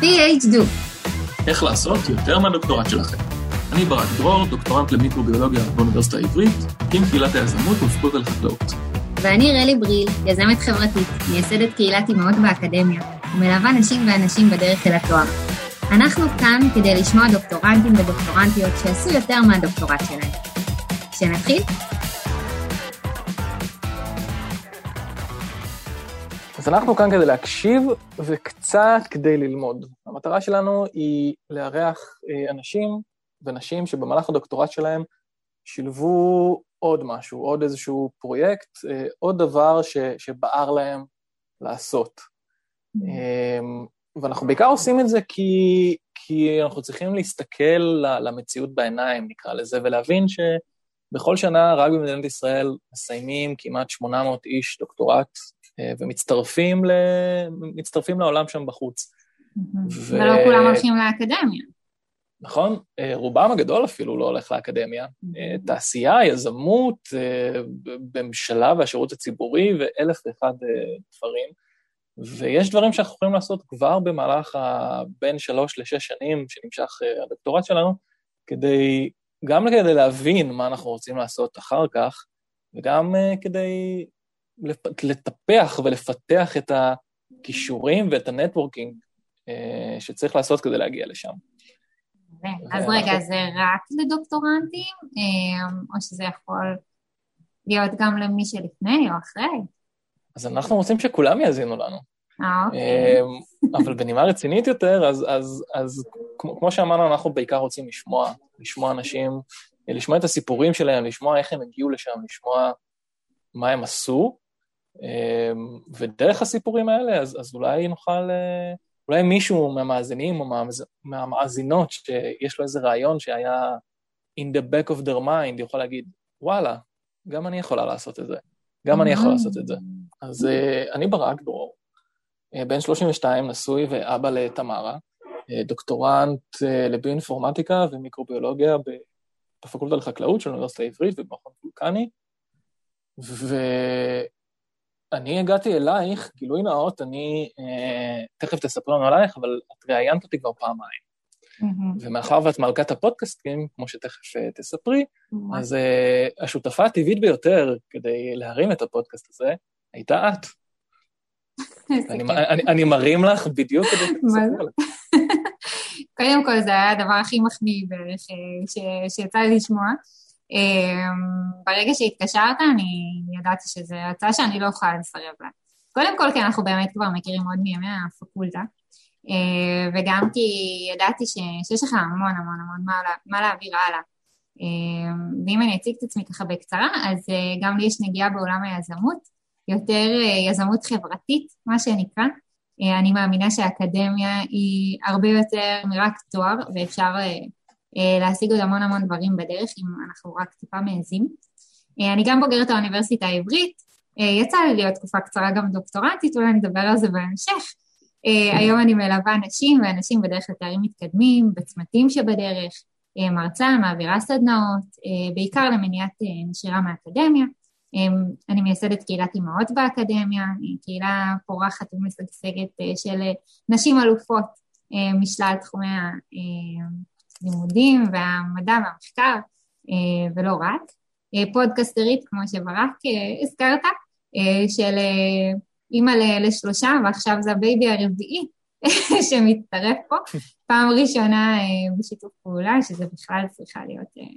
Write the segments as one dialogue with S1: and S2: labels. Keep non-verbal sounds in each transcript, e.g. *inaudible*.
S1: PhD.
S2: איך לעשות יותר מהדוקטורט שלכם. אני ברק דרור, דוקטורנט למיקרוביולוגיה באוניברסיטה העברית, עם קהילת היזמות בפקולטה לחקלאות.
S1: ואני רלי בריל, יזמת חברתית, מייסדת קהילת אמהות באקדמיה, ומלווה נשים ואנשים בדרך אל התואר. אנחנו כאן כדי לשמוע דוקטורנטים ודוקטורנטיות שעשו יותר מהדוקטורט שלהם. שנתחיל?
S2: אז אנחנו כאן כדי להקשיב וקצת כדי ללמוד. המטרה שלנו היא לארח אה, אנשים ונשים שבמהלך הדוקטורט שלהם שילבו עוד משהו, עוד איזשהו פרויקט, אה, עוד דבר ש, שבער להם לעשות. Mm-hmm. ואנחנו בעיקר עושים את זה כי, כי אנחנו צריכים להסתכל למציאות בעיניים, נקרא לזה, ולהבין שבכל שנה רק במדינת ישראל מסיימים כמעט 800 איש דוקטורט ומצטרפים ל... לעולם שם בחוץ.
S1: ו... ולא כולם הולכים לאקדמיה.
S2: נכון, אה, רובם הגדול אפילו לא הולך לאקדמיה. אה, תעשייה, יזמות, בממשלה והשירות הציבורי ואלף ואחד דברים. ויש דברים שאנחנו יכולים לעשות כבר במהלך בין שלוש לשש שנים שנמשך הדוקטורט שלנו, כדי, גם כדי להבין מה אנחנו רוצים לעשות אחר כך, וגם כדי לטפח ולפתח את הכישורים ואת הנטוורקינג אה, שצריך לעשות כדי להגיע לשם.
S1: אז רגע, זה רק לדוקטורנטים, אה, או שזה יכול להיות גם למי שלפני או אחרי?
S2: אז אנחנו רוצים שכולם יאזינו לנו.
S1: אה, אוקיי.
S2: אבל בנימה רצינית יותר, אז, אז, אז כמו, כמו שאמרנו, אנחנו בעיקר רוצים לשמוע, לשמוע אנשים, לשמוע את הסיפורים שלהם, לשמוע איך הם הגיעו לשם, לשמוע מה הם עשו, ודרך הסיפורים האלה, אז, אז אולי נוכל, אה, אולי מישהו מהמאזינים או מהמאזינות שיש לו איזה רעיון שהיה in the back of their mind, יכול להגיד, וואלה, גם אני יכולה לעשות את זה, גם אני יכול לעשות את זה. אז uh, אני ברק דרור, uh, בן 32, נשוי ואבא לתמרה, דוקטורנט לביואינפורמטיקה ומיקרוביולוגיה בפקולטה לחקלאות של האוניברסיטה העברית ובמכון וולקני, ו... אני הגעתי אלייך, גילוי נאות, אני, אה, תכף תספר לנו עלייך, אבל את ראיינת אותי כבר פעמיים. Mm-hmm. ומאחר ואת מלכת הפודקאסטים, כמו שתכף אה, תספרי, mm-hmm. אז אה, השותפה הטבעית ביותר כדי להרים את הפודקאסט הזה הייתה את. *laughs* אני, אני, אני מרים לך בדיוק כדי *laughs* שתספר לך. *laughs*
S1: קודם כל, זה היה הדבר הכי מחמיא שיצא לי לשמוע. אמ, ברגע שהתקשרת, אני ידעתי שזו הצעה שאני לא יכולה לסרב לה. קודם כל, כי אנחנו באמת כבר מכירים עוד מימי הפקולטה, אה, וגם כי ידעתי שיש לך המון המון המון מה, להעביר הלאה. אה, ואם אני אציג את עצמי ככה בקצרה, אז אה, גם לי יש נגיעה בעולם היזמות, יותר יזמות חברתית, מה שנקרא. אני מאמינה שהאקדמיה היא הרבה יותר מרק תואר, ואפשר אה, להשיג עוד המון המון דברים בדרך, אם אנחנו רק טיפה מעזים. אה, אני גם בוגרת האוניברסיטה העברית, אה, יצא לי להיות תקופה קצרה גם דוקטורנטית, אולי נדבר על זה בהמשך. היום אני מלווה אנשים ואנשים בדרך לתארים מתקדמים, בצמתים שבדרך, מרצה, מעבירה סדנאות, בעיקר למניעת נשירה מהאקדמיה. אני מייסדת קהילת אימהות באקדמיה, קהילה פורחת ומשגשגת של נשים אלופות משלל תחומי הלימודים והמדע והמחקר, אה, ולא רק. אה, פודקסטרית, כמו שברק אה, הזכרת, של אימא לשלושה, ועכשיו זה ה baby הרביעי *laughs* שמצטרף פה. פעם ראשונה בשיתוף פעולה, שזה בכלל צריכה להיות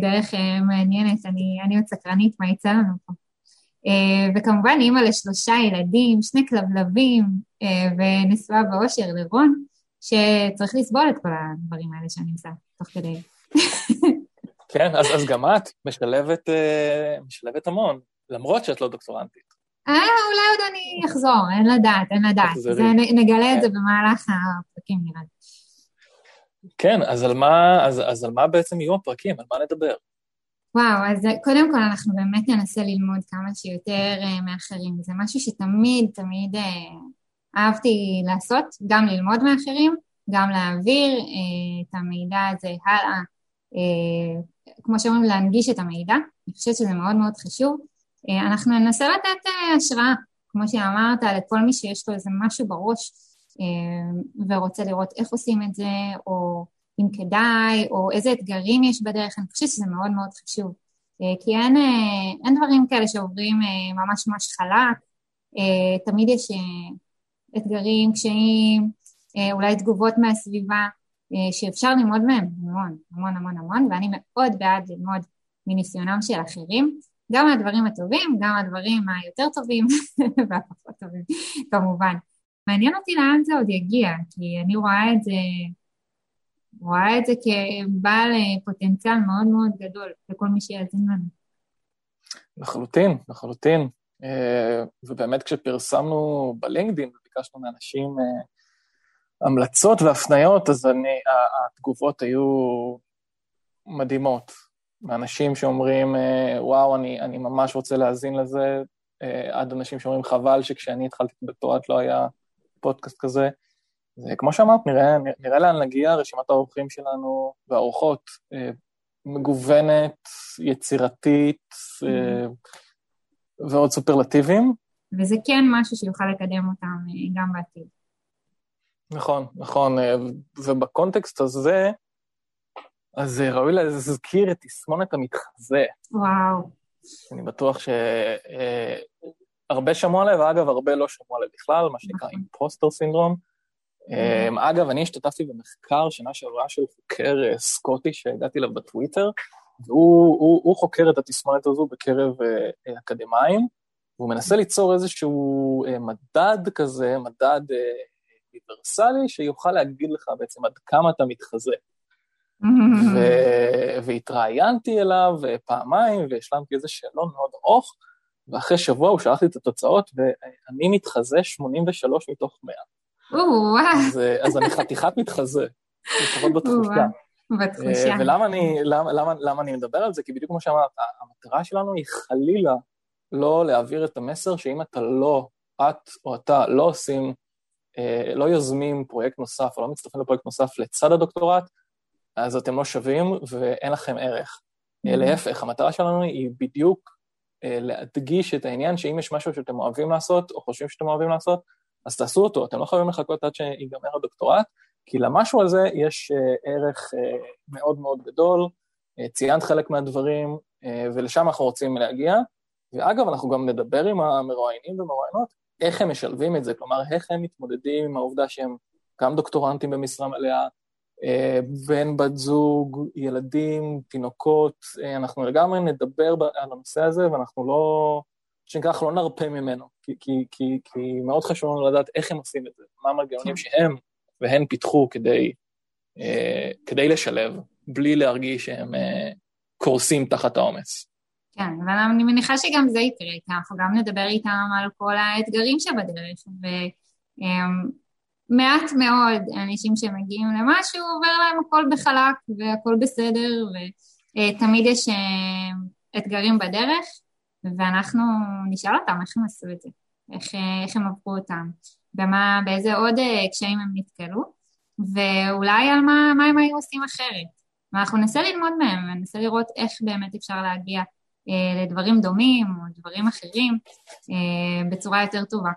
S1: דרך מעניינת, אני, אני עוד סקרנית מה יצא לנו פה. וכמובן אימא לשלושה ילדים, שני כלבלבים, ונשואה באושר לרון, שצריך לסבול את כל הדברים האלה שאני עושה תוך כדי.
S2: כן, אז, אז גם את משלבת, uh, משלבת המון, למרות שאת לא דוקטורנטית.
S1: אה, אולי עוד אני אחזור, אין לדעת, אין לדעת. זה, נגלה את זה כן. במהלך הפרקים, נראה לי.
S2: כן, אז על, מה, אז, אז על מה בעצם יהיו הפרקים? על מה נדבר?
S1: וואו, אז קודם כל אנחנו באמת ננסה ללמוד כמה שיותר uh, מאחרים. זה משהו שתמיד, תמיד uh, אהבתי לעשות, גם ללמוד מאחרים, גם להעביר אה, את המידע הזה הלאה, אה, כמו שאומרים, להנגיש את המידע, אני חושבת שזה מאוד מאוד חשוב. אה, אנחנו ננסה לתת אה, השראה, כמו שאמרת, לכל מי שיש לו איזה משהו בראש ורוצה לראות איך עושים את זה, או אם כדאי, או איזה אתגרים יש בדרך, אני חושבת שזה מאוד מאוד חשוב. כי אין, אין דברים כאלה שעוברים ממש ממש חלק, תמיד יש אתגרים, קשיים, אולי תגובות מהסביבה, שאפשר ללמוד מהם המון, המון המון המון, ואני מאוד בעד ללמוד מניסיונם של אחרים, גם מהדברים הטובים, גם מהדברים היותר טובים *laughs* והפחות טובים, כמובן. מעניין אותי לאן זה עוד יגיע, כי אני רואה את זה, רואה את זה כבעל פוטנציאל מאוד מאוד גדול לכל מי שיאזין לנו.
S2: לחלוטין, לחלוטין. אה, ובאמת כשפרסמנו בלינקדאין וביקשנו מאנשים אה, המלצות והפניות, אז אני, התגובות היו מדהימות. מאנשים שאומרים, אה, וואו, אני, אני ממש רוצה להאזין לזה, אה, עד אנשים שאומרים, חבל שכשאני התחלתי בדוקטורט לא היה פודקאסט כזה. זה כמו שאמרת, נראה, נראה לאן נגיע, רשימת האורחים שלנו והאורחות מגוונת, יצירתית mm-hmm. ועוד סופרלטיבים.
S1: וזה כן משהו שיוכל לקדם אותם גם בעתיד.
S2: נכון, נכון, ובקונטקסט הזה, אז אה, ראוי להזכיר את תסמונת המתחזה.
S1: וואו.
S2: אני בטוח שהרבה אה, שמעו עליה, ואגב, הרבה לא שמעו עליה בכלל, מה שנקרא אימפוסטר נכון. סינדרום. אה, אגב, אני השתתפתי במחקר שנה שעברה של חוקר סקוטי שהגעתי אליו בטוויטר, והוא הוא, הוא חוקר את התסמונת הזו בקרב אקדמאים, והוא מנסה ליצור איזשהו מדד כזה, מדד אוניברסלי, שיוכל להגיד לך בעצם עד כמה אתה מתחזה. *laughs* והתראיינתי אליו פעמיים, והשלמתי איזה שאלון מאוד ארוך, ואחרי שבוע הוא שלח לי את התוצאות, ואני מתחזה 83 מתוך 100. אז, אז אני חתיכת מתחזה, לפחות *laughs* בתחושה.
S1: בתחושה.
S2: ולמה אני, למה, למה, למה אני מדבר על זה? כי בדיוק כמו שאמרת, המטרה שלנו היא חלילה לא להעביר את המסר שאם אתה לא, את או אתה לא עושים, אה, לא יוזמים פרויקט נוסף או לא מצטרפים לפרויקט נוסף לצד הדוקטורט, אז אתם לא שווים ואין לכם ערך. Mm-hmm. להפך, המטרה שלנו היא בדיוק אה, להדגיש את העניין שאם יש משהו שאתם אוהבים לעשות, או חושבים שאתם אוהבים לעשות, אז תעשו אותו, אתם לא חייבים לחכות עד שיגמר הדוקטורט, כי למשהו הזה יש אה, ערך אה, מאוד מאוד גדול, ציינת חלק מהדברים, ולשם אנחנו רוצים להגיע. ואגב, אנחנו גם נדבר עם המרואיינים ומרואיינות, איך הם משלבים את זה, כלומר, איך הם מתמודדים עם העובדה שהם גם דוקטורנטים במשרה מלאה, אה, בן, בת זוג, ילדים, תינוקות, אה, אנחנו לגמרי נדבר על הנושא הזה ואנחנו לא, שנקרא, אנחנו לא נרפה ממנו, כי, כי, כי, כי מאוד חשוב לנו לדעת איך הם עושים את זה, מה המנגנונים כן. שהם והן פיתחו כדי, אה, כדי לשלב, בלי להרגיש שהם קורסים תחת העומס.
S1: כן, אבל אני מניחה שגם זה יקרה איתם, אנחנו גם נדבר איתם על כל האתגרים שבדרך, ו... מעט מאוד אנשים שמגיעים למשהו, עובר להם הכל בחלק והכל בסדר, ותמיד יש אה, אתגרים בדרך, ואנחנו נשאל אותם איך הם עשו את זה, איך, אה, איך הם עברו אותם, ומה, באיזה עוד אה, קשיים הם נתקלו, ואולי על מה, מה הם היו עושים אחרת. ואנחנו ננסה ללמוד מהם, וננסה לראות איך באמת אפשר להגיע אה, לדברים דומים או דברים אחרים אה, בצורה יותר טובה.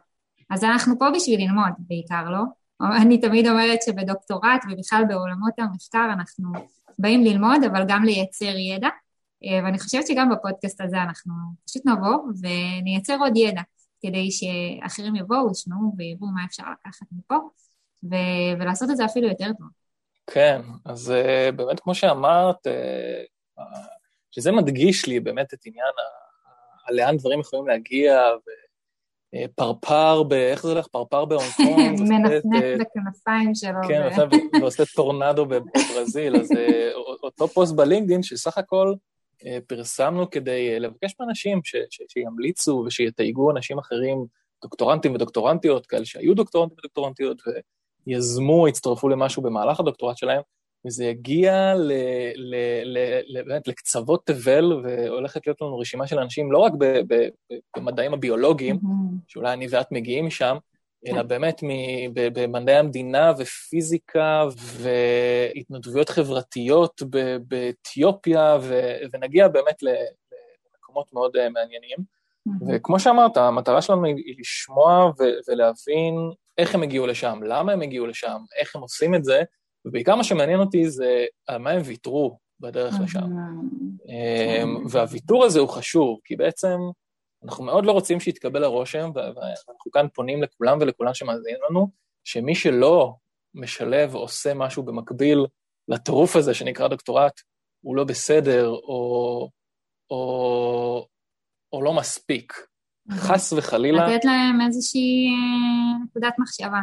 S1: אז אנחנו פה בשביל ללמוד בעיקר, לא? אני תמיד אומרת שבדוקטורט ובכלל בעולמות המחקר אנחנו באים ללמוד, אבל גם לייצר ידע, אה, ואני חושבת שגם בפודקאסט הזה אנחנו פשוט נבוא ונייצר עוד ידע, כדי שאחרים יבואו, ישמעו ויראו מה אפשר לקחת מפה, ו- ולעשות את זה אפילו יותר טוב.
S2: כן, אז אה, באמת כמו שאמרת, אה, שזה מדגיש לי באמת את עניין ה... לאן דברים יכולים להגיע, ו... אה, פרפר, ב... איך זה הולך? פרפר בהונג קונג. *laughs*
S1: מנפנף בכנפיים שלו.
S2: כן, ועושה טורנדו בברזיל, אז אה, אותו פוסט בלינקדאין, שסך הכל אה, פרסמנו כדי לבקש מאנשים שימליצו ושיתייגו אנשים אחרים, דוקטורנטים ודוקטורנטיות, כאלה שהיו דוקטורנטים ודוקטורנטיות, ויזמו, הצטרפו למשהו במהלך הדוקטורט שלהם, וזה יגיע ל, ל, ל, ל, באמת לקצוות תבל, והולכת להיות לנו רשימה של אנשים, לא רק ב, ב, במדעים הביולוגיים, mm-hmm. שאולי אני ואת מגיעים אלא כן. באמת במדעי המדינה ופיזיקה והתנדבויות חברתיות באתיופיה, ונגיע באמת למקומות מאוד מעניינים. Mm-hmm. וכמו שאמרת, המטרה שלנו היא לשמוע ולהבין איך הם הגיעו לשם, למה הם הגיעו לשם, איך הם עושים את זה, ובעיקר מה שמעניין אותי זה על מה הם ויתרו בדרך לשם. אמ, והוויתור הזה הוא חשוב, כי בעצם אנחנו מאוד לא רוצים שיתקבל הרושם, ואנחנו כאן פונים לכולם ולכולן שמאזינים לנו, שמי שלא משלב ועושה משהו במקביל לטירוף הזה שנקרא דוקטורט, הוא לא בסדר, או, או, או לא מספיק. חס וחלילה...
S1: לתת להם איזושהי אה, נקודת מחשבה,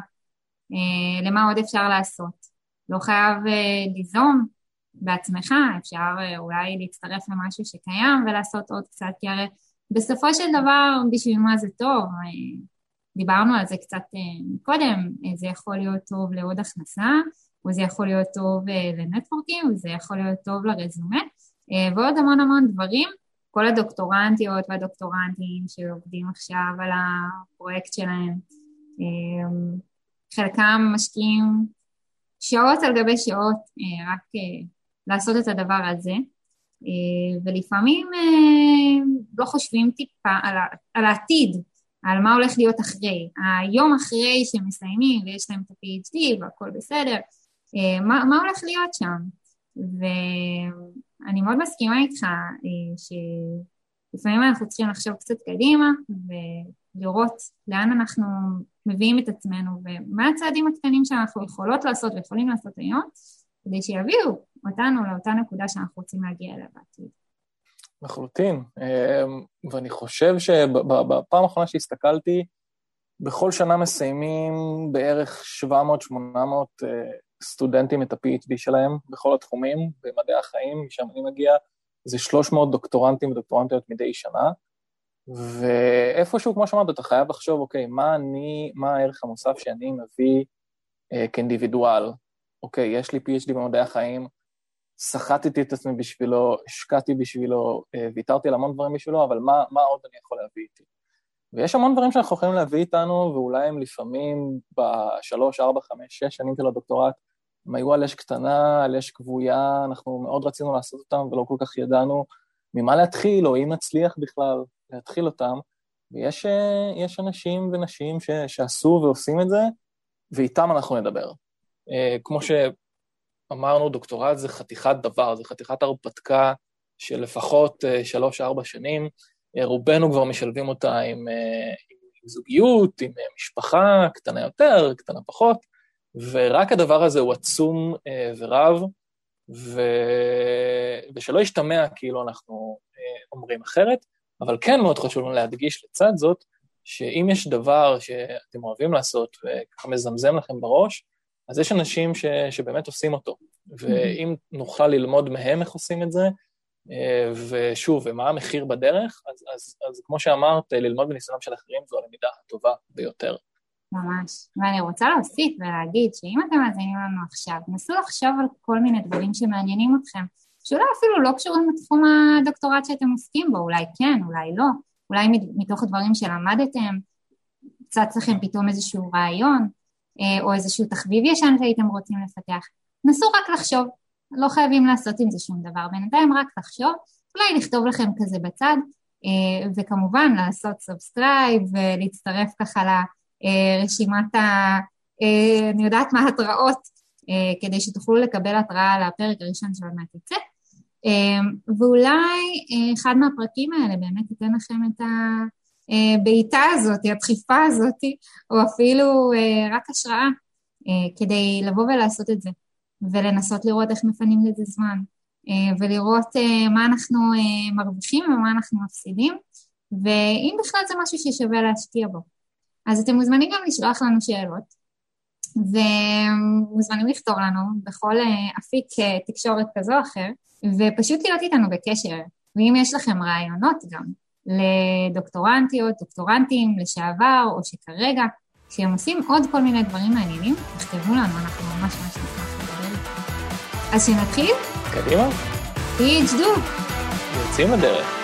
S1: אה, למה עוד אפשר לעשות. לא חייב אה, ליזום בעצמך, אפשר אולי להצטרף למשהו שקיים ולעשות עוד קצת, כי הרי בסופו של דבר, בשביל מה זה טוב? דיברנו על זה קצת קודם, זה יכול להיות טוב לעוד הכנסה, וזה יכול להיות טוב לנטוורקים, וזה יכול להיות טוב לרזומה, ועוד המון המון דברים. כל הדוקטורנטיות והדוקטורנטים שעובדים עכשיו על הפרויקט שלהם, חלקם משקיעים שעות על גבי שעות אה, רק אה, לעשות את הדבר הזה, אה, ולפעמים לא חושבים טיפה על, העתיד, על מה הולך להיות אחרי. היום אחרי שהם מסיימים ויש להם את ה-PhD והכל בסדר, מה, מה הולך להיות שם? ו... אני מאוד מסכימה איתך שלפעמים אנחנו צריכים לחשוב קצת קדימה ולראות לאן אנחנו מביאים את עצמנו ומה הצעדים הקטנים שאנחנו יכולות לעשות ויכולים לעשות היום כדי שיביאו אותנו לאותה נקודה שאנחנו רוצים להגיע אליה בעתיד.
S2: לחלוטין, אמ, ואני חושב שבפעם האחרונה שהסתכלתי, בכל שנה מסיימים בערך 700-800 סטודנטים את ה-PhD שלהם בכל התחומים, במדעי החיים, משם אני מגיע, זה 300 דוקטורנטים ודוקטורנטיות מדי שנה, ואיפשהו, כמו שאמרת, אתה חייב לחשוב, אוקיי, מה אני, מה הערך המוסף שאני מביא אה, כאינדיבידואל? אוקיי, יש לי PhD במדעי החיים, סחטתי את עצמי בשבילו, השקעתי בשבילו, אה, ויתרתי על המון דברים בשבילו, אבל מה, מה עוד אני יכול להביא איתי? ויש המון דברים שאנחנו יכולים להביא איתנו, ואולי הם לפעמים בשלוש, ארבע, חמש, שש שנים של הדוקטורט, הם היו על אש קטנה, על אש כבויה, אנחנו מאוד רצינו לעשות אותם ולא כל כך ידענו ממה להתחיל, או אם נצליח בכלל להתחיל אותם. ויש אה, אנשים ונשים ש, שעשו ועושים את זה, ואיתם אנחנו נדבר. אה, כמו שאמרנו, דוקטורט זה חתיכת דבר, זה חתיכת הרפתקה של לפחות אה, שלוש-ארבע שנים. רובנו כבר משלבים אותה עם, עם זוגיות, עם משפחה, קטנה יותר, קטנה פחות. ורק הדבר הזה הוא עצום ורב, ו... ושלא ישתמע כאילו אנחנו אומרים אחרת, אבל כן מאוד חשוב לנו להדגיש לצד זאת, שאם יש דבר שאתם אוהבים לעשות וככה מזמזם לכם בראש, אז יש אנשים ש... שבאמת עושים אותו. ואם נוכל ללמוד מהם איך עושים את זה, אה, ושוב, ומה המחיר בדרך, אז, אז, אז כמו שאמרת, ללמוד מניסיונם של אחרים זו הלמידה הטובה ביותר.
S1: ממש. ואני רוצה להוסיף ולהגיד שאם אתם מאזינים לנו עכשיו, נסו לחשוב על כל מיני דברים שמעניינים אתכם, שאולי אפילו לא קשורים לתחום הדוקטורט שאתם עוסקים בו, אולי כן, אולי לא, אולי מתוך הדברים שלמדתם, צץ לכם פתאום איזשהו רעיון, אה, או איזשהו תחביב ישן שהייתם רוצים לפתח. נסו רק לחשוב, לא חייבים לעשות עם זה שום דבר, בינתיים רק לחשוב, אולי לכתוב לכם כזה בצד, אה, וכמובן לעשות subscribe ולהצטרף ככה אה, רשימת ה... אה, אני יודעת מה התראות, אה, כדי שתוכלו לקבל התראה על הפרק הראשון שעוד מעט יצא. ואולי אחד מהפרקים האלה באמת ייתן לכם את הבעיטה הזאת, הדחיפה הזאת, או אפילו רק השראה, כדי לבוא ולעשות את זה, ולנסות לראות איך מפנים לזה זמן, ולראות מה אנחנו מרוויחים ומה אנחנו מפסידים, ואם בכלל זה משהו ששווה להשקיע בו. אז אתם מוזמנים גם לשלוח לנו שאלות, ומוזמנים לכתוב לנו בכל אה, אפיק אה, תקשורת כזו או אחר, ופשוט להיות איתנו בקשר. ואם יש לכם רעיונות גם לדוקטורנטיות, דוקטורנטים, לשעבר או שכרגע, שהם עושים עוד כל מיני דברים מעניינים, תכתבו לנו, אנחנו ממש ממש נשמח לדבר. אז שנתחיל?
S2: קדימה.
S1: PhD.
S2: יוצאים לדרך.